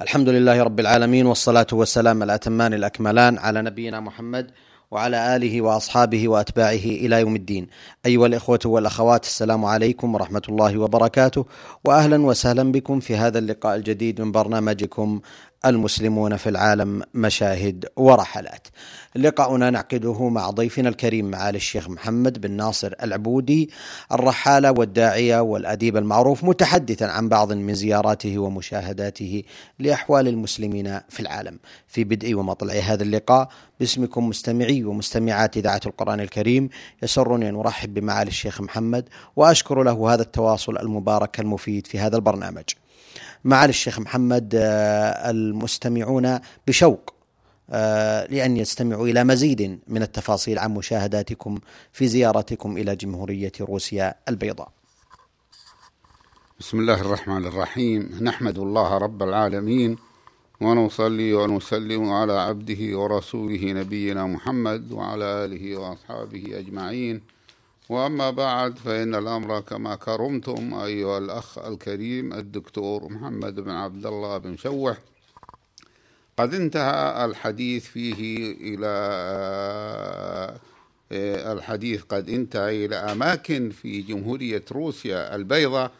الحمد لله رب العالمين والصلاة والسلام الأتمان الأكملان على نبينا محمد وعلى آله وأصحابه وأتباعه إلى يوم الدين. أيها الإخوة والأخوات السلام عليكم ورحمة الله وبركاته وأهلا وسهلا بكم في هذا اللقاء الجديد من برنامجكم المسلمون في العالم مشاهد ورحلات. لقاؤنا نعقده مع ضيفنا الكريم معالي الشيخ محمد بن ناصر العبودي الرحالة والداعية والأديب المعروف متحدثا عن بعض من زياراته ومشاهداته لأحوال المسلمين في العالم. في بدء ومطلع هذا اللقاء باسمكم مستمعي ومستمعات إذاعة القرآن الكريم يسرني أن أرحب بمعالي الشيخ محمد وأشكر له هذا التواصل المبارك المفيد في هذا البرنامج. معالي الشيخ محمد آه، المستمعون بشوق آه، لأن يستمعوا إلى مزيد من التفاصيل عن مشاهداتكم في زيارتكم إلى جمهورية روسيا البيضاء. بسم الله الرحمن الرحيم. نحمد الله رب العالمين ونصلي ونسلم على عبده ورسوله نبينا محمد وعلى آله وأصحابه أجمعين. وأما بعد فإن الأمر كما كرمتم أيها الأخ الكريم الدكتور محمد بن عبد الله بن شوح. قد انتهى الحديث فيه إلى آه، الحديث قد انتهى إلى أماكن في جمهورية روسيا البيضاء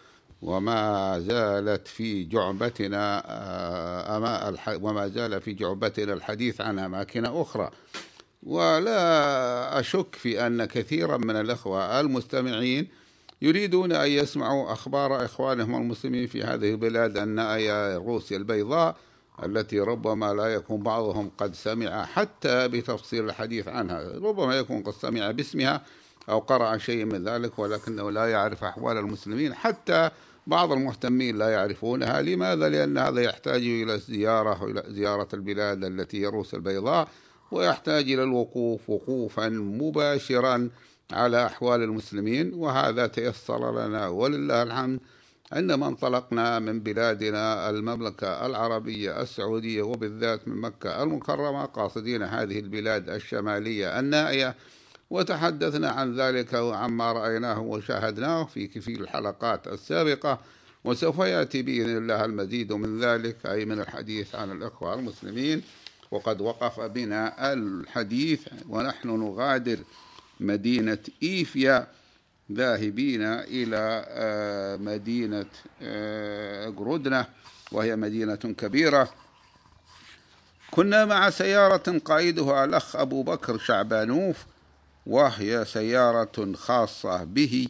وما زالت في جعبتنا آه، وما زال في جعبتنا الحديث عن أماكن أخرى. ولا أشك في أن كثيرا من الأخوة المستمعين يريدون أن يسمعوا أخبار إخوانهم المسلمين في هذه البلاد النائية روسيا البيضاء التي ربما لا يكون بعضهم قد سمع حتى بتفصيل الحديث عنها. ربما يكون قد سمع باسمها أو قرأ شيء من ذلك ولكنه لا يعرف أحوال المسلمين. حتى بعض المهتمين لا يعرفونها. لماذا؟ لأن هذا يحتاج إلى زيارة إلى زيارة البلاد التي هي روسيا البيضاء. ويحتاج إلى الوقوف وقوفا مباشرا على أحوال المسلمين وهذا تيسر لنا ولله الحمد عندما انطلقنا من بلادنا المملكة العربية السعودية وبالذات من مكة المكرمة قاصدين هذه البلاد الشمالية النائية. وتحدثنا عن ذلك وعما رأيناه وشاهدناه في في الحلقات السابقة وسوف يأتي بإذن الله المزيد من ذلك أي من الحديث عن الإخوة المسلمين. وقد وقف بنا الحديث ونحن نغادر مدينة إيفيا ذاهبين إلى آه، مدينة جرودنا آه، وهي مدينة كبيرة. كنا مع سيارة قائدها الأخ أبو بكر شعبانوف وهي سيارة خاصة به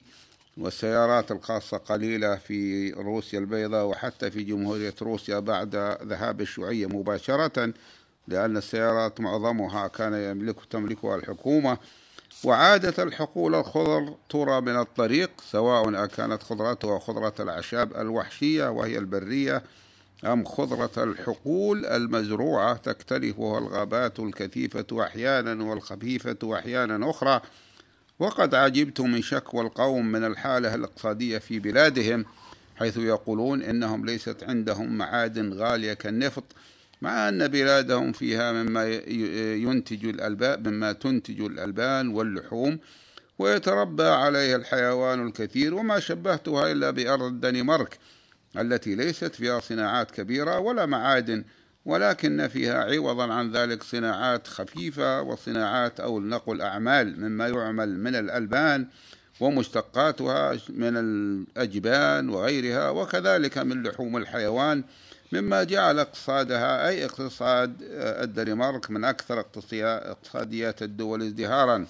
والسيارات الخاصة قليلة في روسيا البيضاء وحتى في جمهورية روسيا بعد ذهاب الشيوعية مباشرة. لأن السيارات معظمها كان يملك تملكها الحكومة وعادة الحقول الخضر ترى من الطريق سواء كانت خضرتها خضرة الأعشاب الوحشية وهي البرية أم خضرة الحقول المزروعة تكتلفها الغابات الكثيفة أحيانا والخفيفة أحيانا أخرى. وقد عجبت من شكوى القوم من الحالة الاقتصادية في بلادهم حيث يقولون إنهم ليست عندهم معادن غالية كالنفط. مع أن بلادهم فيها مما ينتج الألبان مما تنتج الألبان واللحوم ويتربى عليها الحيوان الكثير وما شبهتها إلا بأرض الدنمارك التي ليست فيها صناعات كبيرة ولا معادن ولكن فيها عوضا عن ذلك صناعات خفيفة وصناعات أو نقل أعمال مما يعمل من الألبان ومشتقاتها من الأجبان وغيرها وكذلك من لحوم الحيوان مما جعل اقتصادها أي اقتصاد الدنمارك من أكثر اقتصاديات الدول ازدهارا.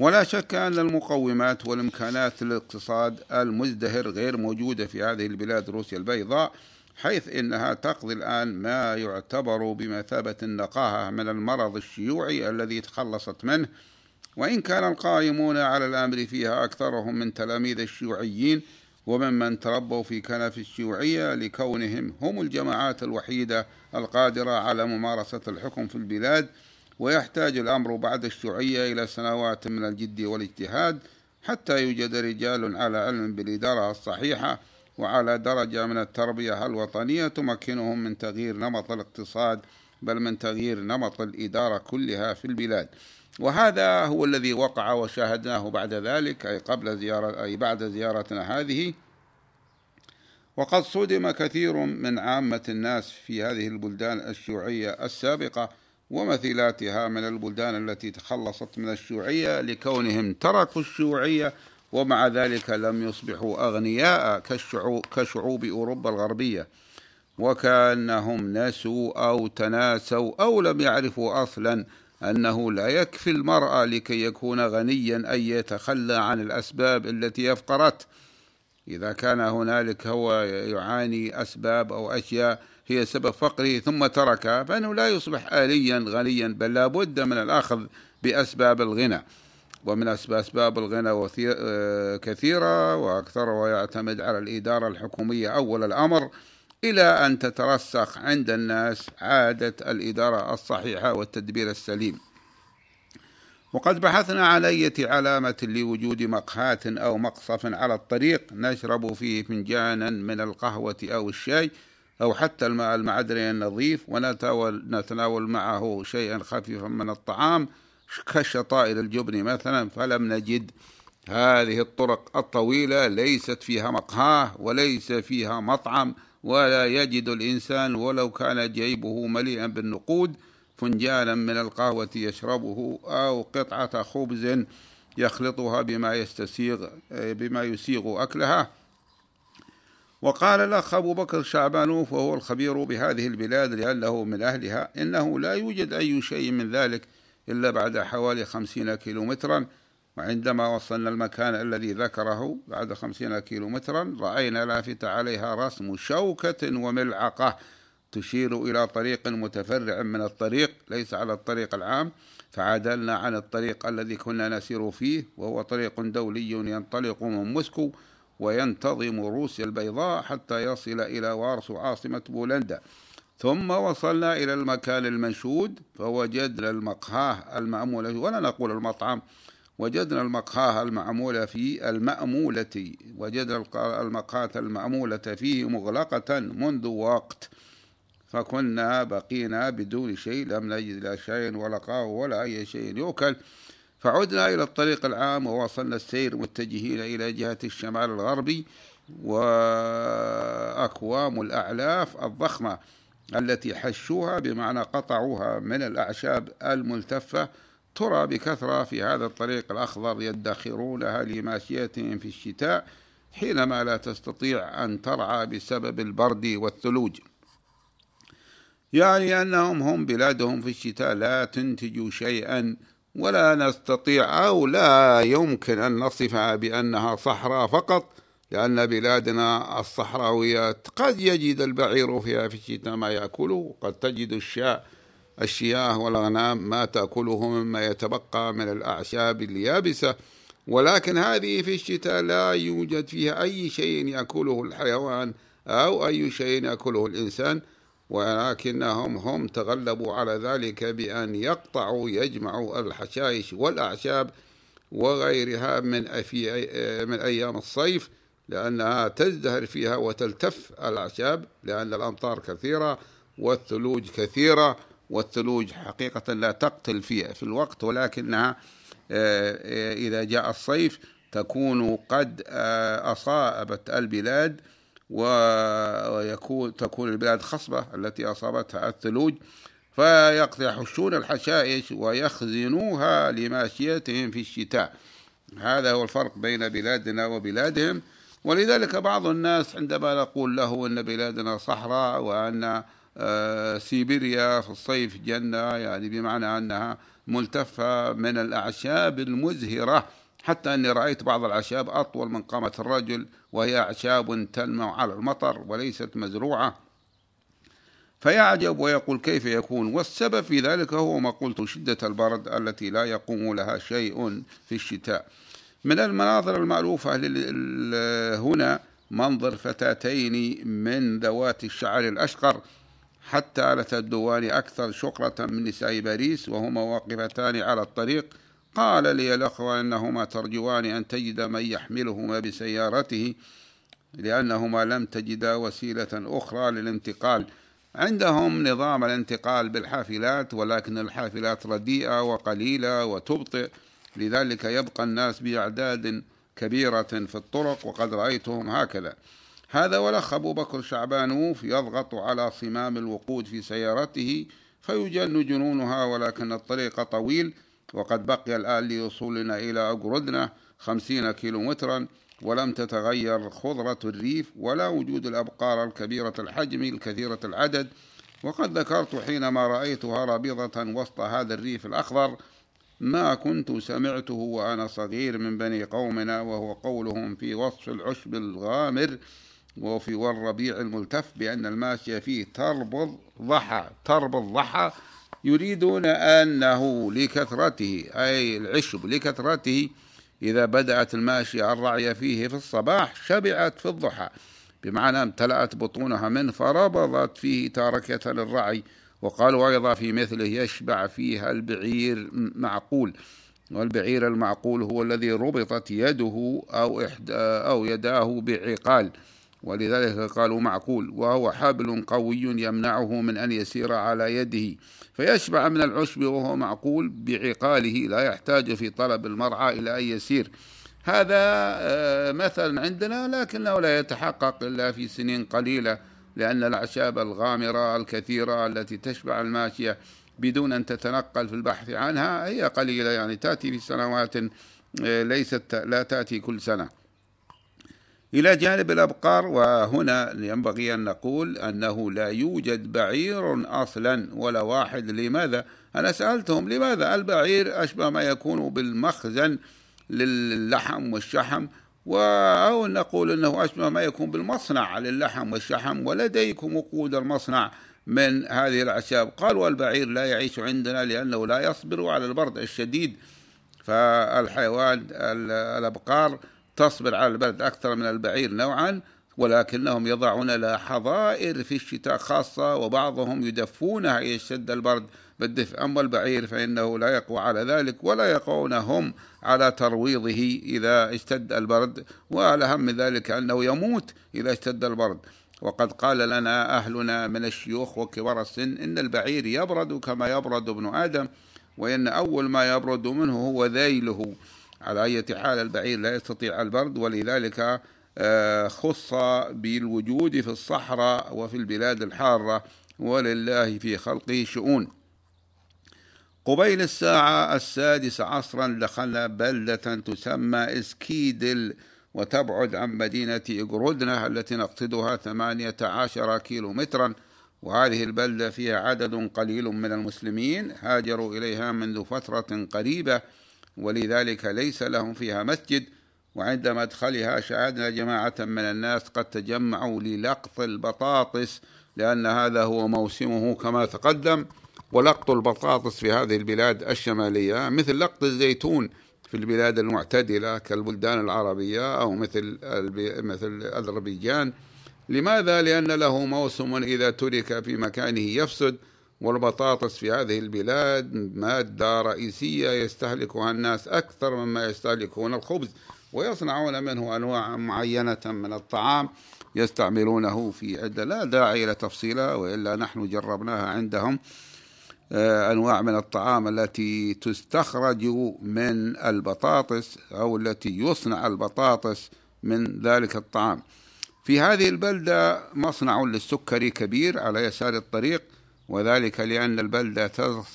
ولا شك أن المقومات والإمكانات للاقتصاد المزدهر غير موجودة في هذه البلاد روسيا البيضاء حيث إنها تقضي الآن ما يعتبر بمثابة النقاهة من المرض الشيوعي الذي تخلصت منه. وإن كان القائمون على الأمر فيها أكثرهم من تلاميذ الشيوعيين وممن تربوا في كنف الشيوعية لكونهم هم الجماعات الوحيدة القادرة على ممارسة الحكم في البلاد ويحتاج الأمر بعد الشيوعية إلى سنوات من الجد والاجتهاد حتى يوجد رجال على علم بالإدارة الصحيحة وعلى درجة من التربية الوطنية تمكنهم من تغيير نمط الاقتصاد بل من تغيير نمط الإدارة كلها في البلاد. وهذا هو الذي وقع وشاهدناه بعد ذلك أي قبل زيارة أي بعد زيارتنا هذه. وقد صدم كثير من عامة الناس في هذه البلدان الشيوعية السابقة ومثيلاتها من البلدان التي تخلصت من الشيوعية لكونهم تركوا الشيوعية ومع ذلك لم يصبحوا أغنياء كشعوب, كشعوب أوروبا الغربية. وكأنهم نسوا أو تناسوا أو لم يعرفوا أصلا أنه لا يكفي المرأة لكي يكون غنيا أن يتخلى عن الأسباب التي أفقرته إذا كان هنالك هو يعاني أسباب أو أشياء هي سبب فقره ثم تركها فإنه لا يصبح آليا غنيا بل لا بد من الأخذ بأسباب الغنى. ومن أسباب الغنى آه، كثيرة وأكثرها يعتمد على الإدارة الحكومية أول الأمر. إلى أن تترسخ عند الناس عادة الإدارة الصحيحة والتدبير السليم. وقد بحثنا عن أية علامة لوجود مقهاة أو مقصف على الطريق نشرب فيه فنجانا من القهوة أو الشاي أو حتى الماء المعدني النظيف ونتناول معه شيئا خفيفا من الطعام كشطائر الجبن مثلا فلم نجد هذه الطرق الطويلة ليست فيها مقهاه وليس فيها مطعم ولا يجد الإنسان ولو كان جيبه مليئا بالنقود فنجانا من القهوة يشربه أو قطعة خبز يخلطها بما يستسيغ بما يسيغ أكلها. وقال الأخ أبو بكر شعبانوف وهو الخبير بهذه البلاد لأنه من أهلها إنه لا يوجد أي شيء من ذلك إلا بعد حوالي خمسين كيلومترا وعندما وصلنا المكان الذي ذكره بعد خمسين كيلومترا رأينا لافتة عليها رسم شوكة وملعقة تشير إلى طريق متفرع من الطريق ليس على الطريق العام. فعدلنا عن الطريق الذي كنا نسير فيه وهو طريق دولي ينطلق من موسكو وينتظم روسيا البيضاء حتى يصل إلى وارسو عاصمة بولندا. ثم وصلنا إلى المكان المنشود فوجدنا المقهاة المأمولة ولا نقول المطعم وجدنا المقهاه المعمولة في المأمولة وجدنا المقهاة المأمولة فيه مغلقة منذ وقت فكنا بقينا بدون شيء لم نجد لا شيء ولا قهوة ولا أي شيء يؤكل. فعدنا إلى الطريق العام ووصلنا السير متجهين إلى جهة الشمال الغربي وأكوام الأعلاف الضخمة التي حشوها بمعنى قطعوها من الأعشاب الملتفة ترى بكثرة في هذا الطريق الأخضر يدخرونها لماشيتهم في الشتاء حينما لا تستطيع أن ترعى بسبب البرد والثلوج. يعني أنهم هم بلادهم في الشتاء لا تنتج شيئا ولا نستطيع أو لا يمكن أن نصفها بأنها صحراء فقط لأن بلادنا الصحراويات قد يجد البعير فيها في الشتاء ما يأكله قد تجد الشاء الشياه والأغنام ما تأكله مما يتبقى من الأعشاب اليابسة ولكن هذه في الشتاء لا يوجد فيها أي شيء يأكله الحيوان أو أي شيء يأكله الإنسان ولكنهم هم تغلبوا على ذلك بأن يقطعوا يجمعوا الحشائش والأعشاب وغيرها من في من أيام الصيف لأنها تزدهر فيها وتلتف الأعشاب لأن الأمطار كثيرة والثلوج كثيرة والثلوج حقيقة لا تقتل في في الوقت ولكنها آه، إذا جاء الصيف تكون قد آه، أصابت البلاد ويكون تكون البلاد خصبة التي أصابتها الثلوج فيحشون الحشائش ويخزنوها لماشيتهم في الشتاء. هذا هو الفرق بين بلادنا وبلادهم. ولذلك بعض الناس عندما نقول له أن بلادنا صحراء وأن آه، سيبيريا في الصيف جنة يعني بمعنى أنها ملتفة من الأعشاب المزهرة حتى أني رأيت بعض الأعشاب أطول من قامة الرجل وهي أعشاب تنمو على المطر وليست مزروعة. فيعجب ويقول كيف يكون؟ والسبب في ذلك هو ما قلت شدة البرد التي لا يقوم لها شيء في الشتاء. من المناظر المألوفة هنا منظر فتاتين من ذوات الشعر الأشقر. حتى آلة الدوان أكثر شقرة من نساء باريس وهما واقفتان على الطريق. قال لي الأخوة إنهما ترجوان أن تجد من يحملهما بسيارته لأنهما لم تجدا وسيلة أخرى للانتقال. عندهم نظام الانتقال بالحافلات ولكن الحافلات رديئة وقليلة وتبطئ. لذلك يبقى الناس بأعداد كبيرة في الطرق وقد رأيتهم هكذا. هذا والأخ أبو بكر شعبانوف يضغط على صمام الوقود في سيارته فيجن جنونها ولكن الطريق طويل وقد بقي الآن لوصولنا إلى أقردنا خمسين كيلومترا ولم تتغير خضرة الريف ولا وجود الأبقار الكبيرة الحجم الكثيرة العدد. وقد ذكرت حينما رأيتها رابضة وسط هذا الريف الأخضر ما كنت سمعته وأنا صغير من بني قومنا وهو قولهم في وصف العشب الغامر. وفي والربيع الملتف بأن الماشية فيه تربض ضحى تربض ضحى يريدون أنه لكثرته أي العشب لكثرته. إذا بدأت الماشية الرعي فيه في الصباح شبعت في الضحى. بمعنى امتلأت بطونها منه فربضت فيه تاركة للرعي. وقالوا أيضا في مثله يشبع فيها البعير معقول والبعير المعقول هو الذي ربطت يده أو, إحدى أو يداه بعقال. ولذلك قالوا معقول وهو حبل قوي يمنعه من أن يسير على يده فيشبع من العشب وهو معقول بعقاله لا يحتاج في طلب المرعى إلى أن يسير. هذا آه، مثل عندنا لكنه لا يتحقق إلا في سنين قليلة لأن الأعشاب الغامرة الكثيرة التي تشبع الماشية بدون أن تتنقل في البحث عنها هي قليلة يعني تأتي في سنوات آه، ليست لا تأتي كل سنة. إلى جانب الأبقار وهنا ينبغي أن نقول أنه لا يوجد بعير أصلا ولا واحد. لماذا؟ أنا سألتهم لماذا البعير أشبه ما يكون بالمخزن للحم والشحم؟ أو نقول أنه أشبه ما يكون بالمصنع للحم والشحم؟ ولديكم وقود المصنع من هذه الأعشاب قال والبعير لا يعيش عندنا لأنه لا يصبر على البرد الشديد. فالحيوان الأبقار تصبر على البرد أكثر من البعير نوعا ولكنهم يضعون لها حظائر في الشتاء خاصة وبعضهم يدفونها اشتد البرد بالدفء. أما البعير فإنه لا يقوى على ذلك ولا يقوون هم على ترويضه إذا اشتد البرد. والأهم من ذلك أنه يموت إذا اشتد البرد. وقد قال لنا أهلنا من الشيوخ وكبار السن إن البعير يبرد كما يبرد ابن آدم وإن أول ما يبرد منه هو ذيله. على أي حال البعير لا يستطيع البرد ولذلك آه، خص بالوجود في الصحراء وفي البلاد الحارة ولله في خلقه شؤون. قبيل الساعة السادسة عصرا دخلنا بلدة تسمى إسكيدل وتبعد عن مدينة إقرودنا التي نقصدها ثمانية عشر كيلو مترا وهذه البلدة فيها عدد قليل من المسلمين هاجروا إليها منذ فترة قريبة. ولذلك ليس لهم فيها مسجد وعند مدخلها شاهدنا جماعة من الناس قد تجمعوا للقط البطاطس لأن هذا هو موسمه كما تقدم. ولقط البطاطس في هذه البلاد الشمالية مثل لقط الزيتون في البلاد المعتدلة كالبلدان العربية أو مثل مثل أذربيجان. لماذا؟ لأن له موسم إذا ترك في مكانه يفسد. والبطاطس في هذه البلاد مادة رئيسية يستهلكها الناس أكثر مما يستهلكون الخبز ويصنعون منه أنواع معينة من الطعام يستعملونه في عدة. لا داعي إلى تفصيلها وإلا نحن جربناها عندهم آه، أنواع من الطعام التي تستخرج من البطاطس أو التي يصنع البطاطس من ذلك الطعام. في هذه البلدة مصنع للسكري كبير على يسار الطريق وذلك لأن البلدة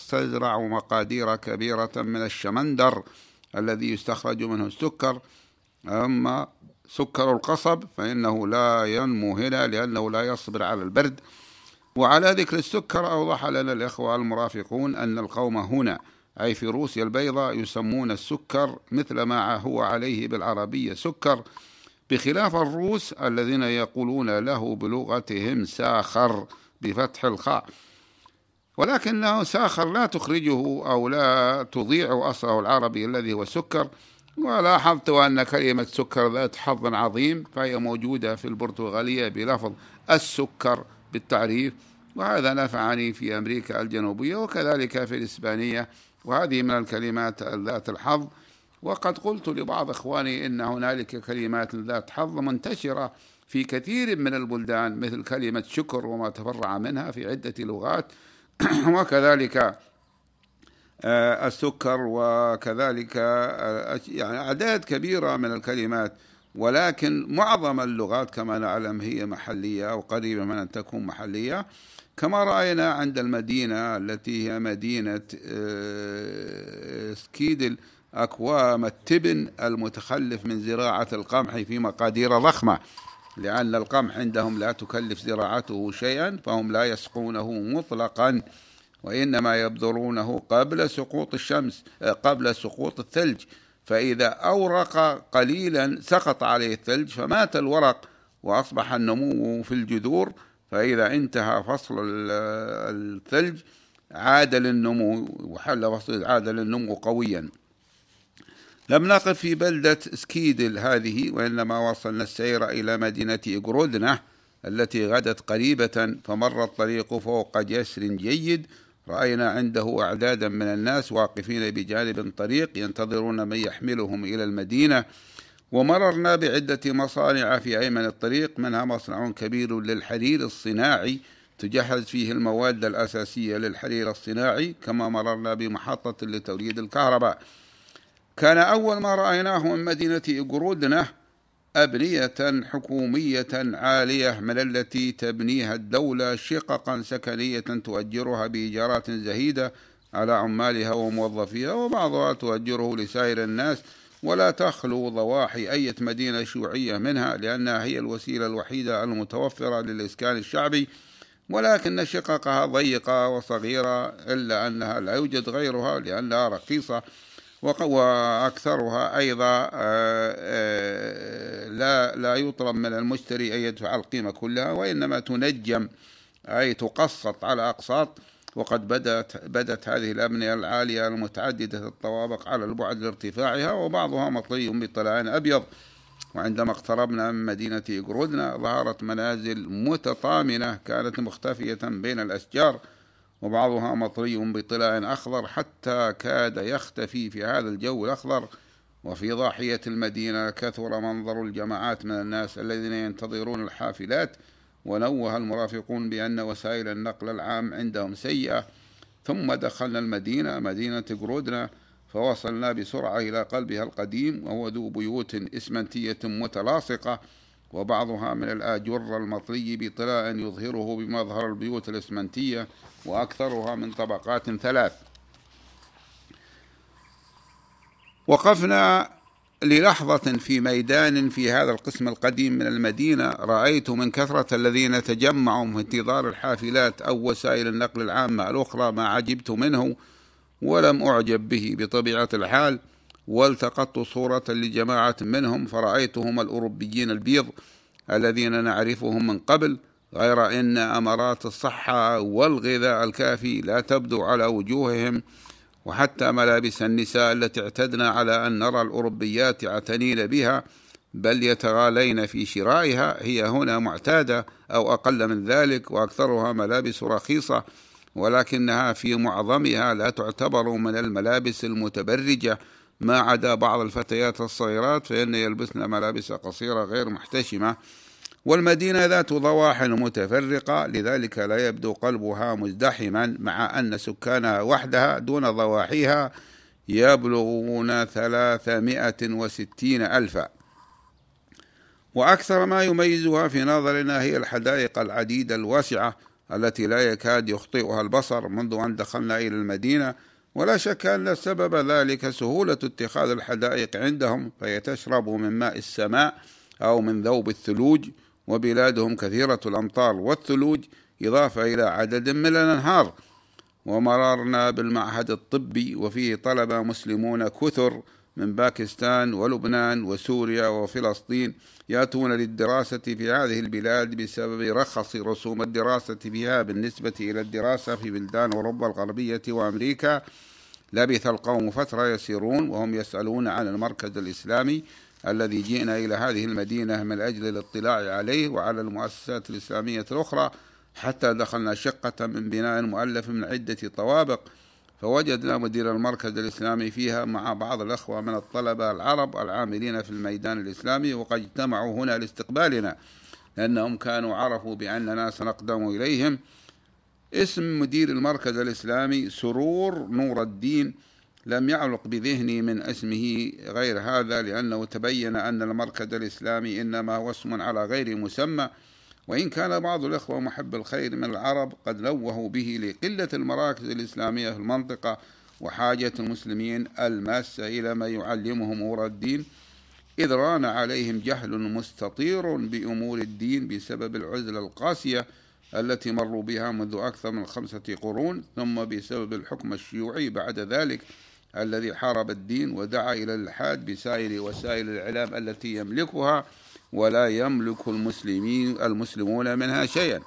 تزرع مقادير كبيرة من الشمندر الذي يستخرج منه السكر. أما سكر القصب فإنه لا ينمو هنا لأنه لا يصبر على البرد. وعلى ذكر السكر أوضح لنا الإخوة المرافقون أن القوم هنا أي في روسيا البيضاء يسمون السكر مثل ما هو عليه بالعربية سكر. بخلاف الروس الذين يقولون له بلغتهم ساخر بفتح الخاء. ولكنه ساخر لا تخرجه أو لا تضيع أصله العربي الذي هو السكر ولاحظت أن كلمة سكر ذات حظ عظيم فهي موجودة في البرتغالية بلفظ السكر بالتعريف وهذا نفعني في أمريكا الجنوبية وكذلك في الإسبانية وهذه من الكلمات ذات الحظ. وقد قلت لبعض إخواني إن هنالك كلمات ذات حظ منتشرة في كثير من البلدان مثل كلمة شكر وما تفرع منها في عدة لغات. وكذلك آه، السكر وكذلك آه، يعني أعداد كبيرة من الكلمات ولكن معظم اللغات كما نعلم هي محلية أو قريبة من أن تكون محلية. كما رأينا عند المدينة التي هي مدينة آه، سكيدل أكوام التبن المتخلف من زراعة القمح في مقادير ضخمة لأن القمح عندهم لا تكلف زراعته شيئا فهم لا يسقونه مطلقا وإنما يبذرونه قبل سقوط الشمس آه، قبل سقوط الثلج. فإذا أورق قليلا سقط عليه الثلج فمات الورق وأصبح النمو في الجذور. فإذا انتهى فصل الثلج عاد للنمو وحل فصل عاد للنمو قويا. لم نقف في بلدة سكيدل هذه وإنما وصلنا السير إلى مدينة إقرودنة التي غدت قريبة فمر الطريق فوق جسر جيد. رأينا عنده أعدادا من الناس واقفين بجانب الطريق ينتظرون من يحملهم إلى المدينة. ومررنا بعدة مصانع في أيمن الطريق منها مصنع كبير للحرير الصناعي. تجهز فيه المواد الأساسية للحرير الصناعي كما مررنا بمحطة لتوليد الكهرباء. كان أول ما رأيناه من مدينة إقرودنة أبنية حكومية عالية من التي تبنيها الدولة شققا سكنية تؤجرها بإيجارات زهيدة على عمالها وموظفيها وبعضها تؤجره لسائر الناس ولا تخلو ضواحي أي مدينة شيوعية منها لأنها هي الوسيلة الوحيدة المتوفرة للإسكان الشعبي ولكن شققها ضيقة وصغيرة إلا أنها لا يوجد غيرها لأنها رخيصة وأكثرها أيضا آه، آه، لا لا يطلب من المشتري أن يدفع القيمة كلها وإنما تنجم أي تقسط على أقساط. وقد بدأت بدت هذه الأبنية العالية المتعددة الطوابق على البعد لارتفاعها وبعضها مطلي بطلعان أبيض. وعندما اقتربنا من مدينة إقرودنا ظهرت منازل متطامنة كانت مختفية بين الأشجار. وبعضها مطري بطلاء أخضر حتى كاد يختفي في هذا الجو الأخضر. وفي ضاحية المدينة كثر منظر الجماعات من الناس الذين ينتظرون الحافلات ونوه المرافقون بأن وسائل النقل العام عندهم سيئة. ثم دخلنا المدينة مدينة قرودنا فوصلنا بسرعة إلى قلبها القديم وهو ذو بيوت إسمنتية متلاصقة. وبعضها من الآجر المطلي بطلاء يظهره بمظهر البيوت الإسمنتية وأكثرها من طبقات ثلاث. وقفنا للحظة في ميدان في هذا القسم القديم من المدينة. رأيت من كثرة الذين تجمعوا في انتظار الحافلات أو وسائل النقل العامة الأخرى ما عجبت منه ولم أعجب به بطبيعة الحال. والتقطت صورة لجماعة منهم فرأيتهم الأوروبيين البيض الذين نعرفهم من قبل غير أن أمارات الصحة والغذاء الكافي لا تبدو على وجوههم وحتى ملابس النساء التي اعتدنا على أن نرى الأوروبيات يعتنين بها بل يتغالين في شرائها هي هنا معتادة أو أقل من ذلك وأكثرها ملابس رخيصة ولكنها في معظمها لا تعتبر من الملابس المتبرجة ما عدا بعض الفتيات الصغيرات فإن يلبسن ملابس قصيرة غير محتشمة والمدينة ذات ضواحٍ متفرقة لذلك لا يبدو قلبها مزدحما مع أن سكانها وحدها دون ضواحيها يبلغون ثلاثمائة وستين ألفا. وأكثر ما يميزها في نظرنا هي الحدائق العديدة الواسعة التي لا يكاد يخطئها البصر منذ أن دخلنا إلى المدينة ولا شك أن سبب ذلك سهولة اتخاذ الحدائق عندهم فهي تشرب من ماء السماء أو من ذوب الثلوج وبلادهم كثيرة الأمطار والثلوج إضافة إلى عدد من الأنهار. ومررنا بالمعهد الطبي وفيه طلبة مسلمون كثر من باكستان ولبنان وسوريا وفلسطين يأتون للدراسة في هذه البلاد بسبب رخص رسوم الدراسة فيها بالنسبة إلى الدراسة في بلدان أوروبا الغربية وأمريكا. لبث القوم فترة يسيرون وهم يسألون عن المركز الإسلامي الذي جئنا إلى هذه المدينة من أجل الاطلاع عليه وعلى المؤسسات الإسلامية الأخرى. حتى دخلنا شقة من بناء مؤلف من عدة طوابق فوجدنا مدير المركز الإسلامي فيها مع بعض الأخوة من الطلبة العرب العاملين في الميدان الإسلامي وقد اجتمعوا هنا لاستقبالنا لأنهم كانوا عرفوا بأننا سنقدم إليهم. اسم مدير المركز الإسلامي سرور نور الدين لم يعلق بذهني من اسمه غير هذا لأنه تبين أن المركز الإسلامي إنما هو اسم على غير مسمى. وإن كان بعض الإخوة محب الخير من العرب قد نوهوا به لقلة المراكز الإسلامية في المنطقة وحاجة المسلمين الماسة إلى ما يعلمهم أمور الدين إذ ران عليهم جهل مستطير بأمور الدين بسبب العزلة القاسية التي مروا بها منذ أكثر من خمسة قرون ثم بسبب الحكم الشيوعي بعد ذلك الذي حارب الدين ودعا إلى الإلحاد بسائر وسائل الإعلام التي يملكها ولا يملك المسلمين المسلمون منها شيئا.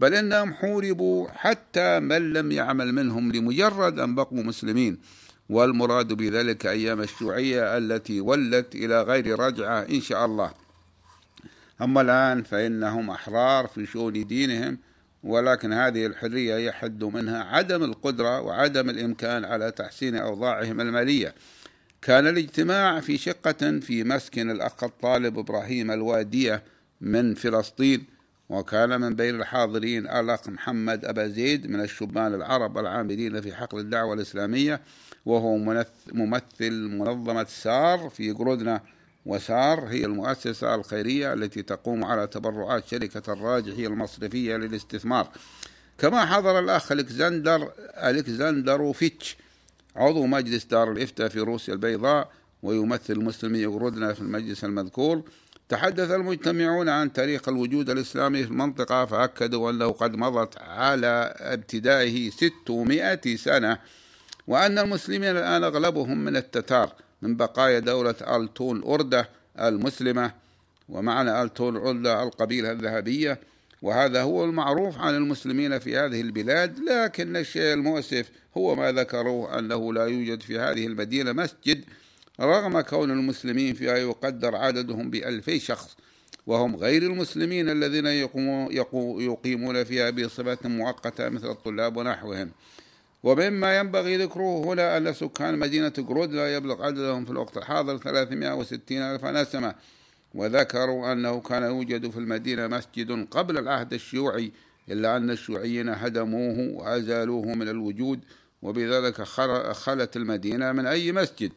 بل إنهم حوربوا حتى من لم يعمل منهم لمجرد أن بقوا مسلمين. والمراد بذلك أيام الشيوعية التي ولت إلى غير رجعة إن شاء الله. أما الآن فإنهم أحرار في شؤون دينهم ولكن هذه الحرية يحد منها عدم القدرة وعدم الإمكان على تحسين أوضاعهم المالية. كان الاجتماع في شقة في مسكن الأخ الطالب إبراهيم الوادية من فلسطين وكان من بين الحاضرين الأخ محمد أبا زيد من الشبان العرب العاملين في حقل الدعوة الإسلامية وهو ممثل منظمة سار في جرودنا وسار هي المؤسسة الخيرية التي تقوم على تبرعات شركة الراجحية المصرفية للاستثمار. كما حضر الأخ ألكسندر ألكسندروفيتش عضو مجلس دار الإفتاء في روسيا البيضاء ويمثل المسلمين يقردنا في المجلس المذكور. تحدث المجتمعون عن تاريخ الوجود الإسلامي في المنطقة فأكدوا أنه قد مضت على ابتدائه 600 سنة وأن المسلمين الآن أغلبهم من التتار من بقايا دولة ألتون أردة المسلمة. ومعنى ألتون أردة القبيلة الذهبية. وهذا هو المعروف عن المسلمين في هذه البلاد لكن الشيء المؤسف هو ما ذكروه أنه لا يوجد في هذه المدينة مسجد رغم كون المسلمين فيها يقدر عددهم بألفي شخص وهم غير المسلمين الذين يقيمون فيها بصفة مؤقتة مثل الطلاب ونحوهم. ومما ينبغي ذكره هنا أن سكان مدينة لا يبلغ عددهم في الوقت الحاضر 360 ألف نسمة. وذكروا أنه كان يوجد في المدينة مسجد قبل العهد الشيوعي إلا أن الشيوعيين هدموه وأزالوه من الوجود وبذلك خلت المدينة من أي مسجد.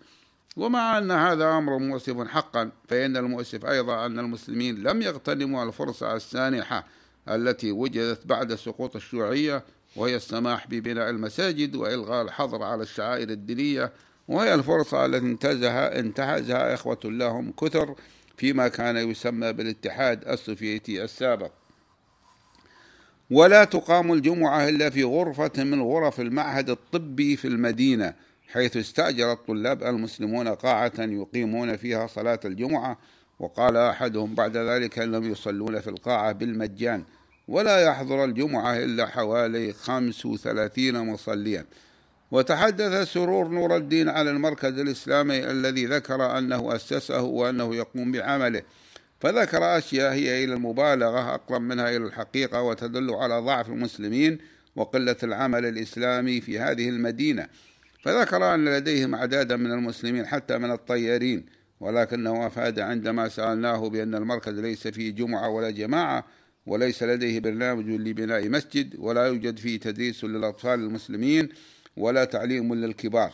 ومع أن هذا أمر مؤسف حقا فإن المؤسف أيضا أن المسلمين لم يغتنموا الفرصة السانحة التي وجدت بعد سقوط الشيوعية وهي السماح ببناء المساجد وإلغاء الحظر على الشعائر الدينية وهي الفرصة التي انتهزها انتهزها إخوة لهم كثر فيما كان يسمى بالاتحاد السوفيتي السابق. ولا تقام الجمعة إلا في غرفة من غرف المعهد الطبي في المدينة حيث استأجر الطلاب المسلمون قاعة يقيمون فيها صلاة الجمعة وقال أحدهم بعد ذلك أنهم يصلون في القاعة بالمجان ولا يحضر الجمعة إلا حوالي خمس وثلاثين مصليا. وتحدث سرور نور الدين على المركز الإسلامي الذي ذكر أنه أسسه وأنه يقوم بعمله. فذكر أشياء هي إلى المبالغة أقرب منها إلى الحقيقة وتدل على ضعف المسلمين وقلة العمل الإسلامي في هذه المدينة. فذكر أن لديهم أعدادا من المسلمين حتى من الطيارين ولكنه أفاد عندما سألناه بأن المركز ليس فيه جمعة ولا جماعة وليس لديه برنامج لبناء مسجد ولا يوجد فيه تدريس للأطفال المسلمين ولا تعليم للكبار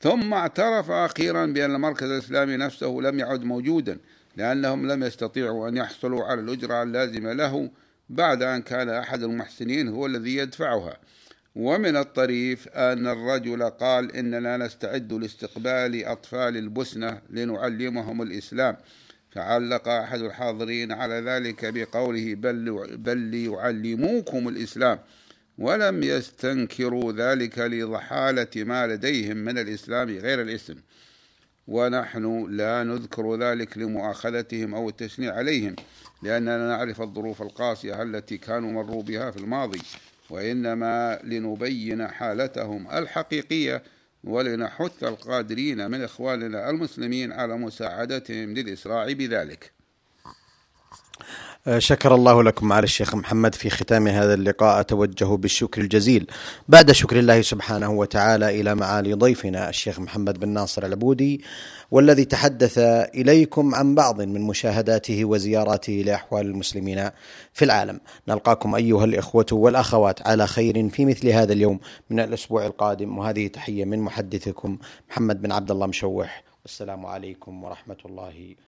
ثم اعترف أخيرا بأن المركز الإسلامي نفسه لم يعد موجودا لأنهم لم يستطيعوا أن يحصلوا على الأجرة اللازمة له بعد أن كان أحد المحسنين هو الذي يدفعها. ومن الطريف أن الرجل قال إننا نستعد لاستقبال أطفال البسنة لنعلمهم الإسلام. فعلق أحد الحاضرين على ذلك بقوله بل, بل ليعلموكم الإسلام. ولم يستنكروا ذلك لضحالة ما لديهم من الإسلام غير الإسم. ونحن لا نذكر ذلك لمؤاخذتهم أو التشنيع عليهم لأننا نعرف الظروف القاسية التي كانوا مروا بها في الماضي وإنما لنبين حالتهم الحقيقية ولنحث القادرين من إخواننا المسلمين على مساعدتهم للإسراع بذلك. شكر الله لكم معالي الشيخ محمد في ختام هذا اللقاء. أتوجه بالشكر الجزيل. بعد شكر الله سبحانه وتعالى إلى معالي ضيفنا الشيخ محمد بن ناصر العبودي والذي تحدث إليكم عن بعض من مشاهداته وزياراته لأحوال المسلمين في العالم. نلقاكم أيها الإخوة والأخوات على خير في مثل هذا اليوم من الأسبوع القادم. وهذه تحية من محدثكم محمد بن عبد الله مشوح. والسلام عليكم ورحمة الله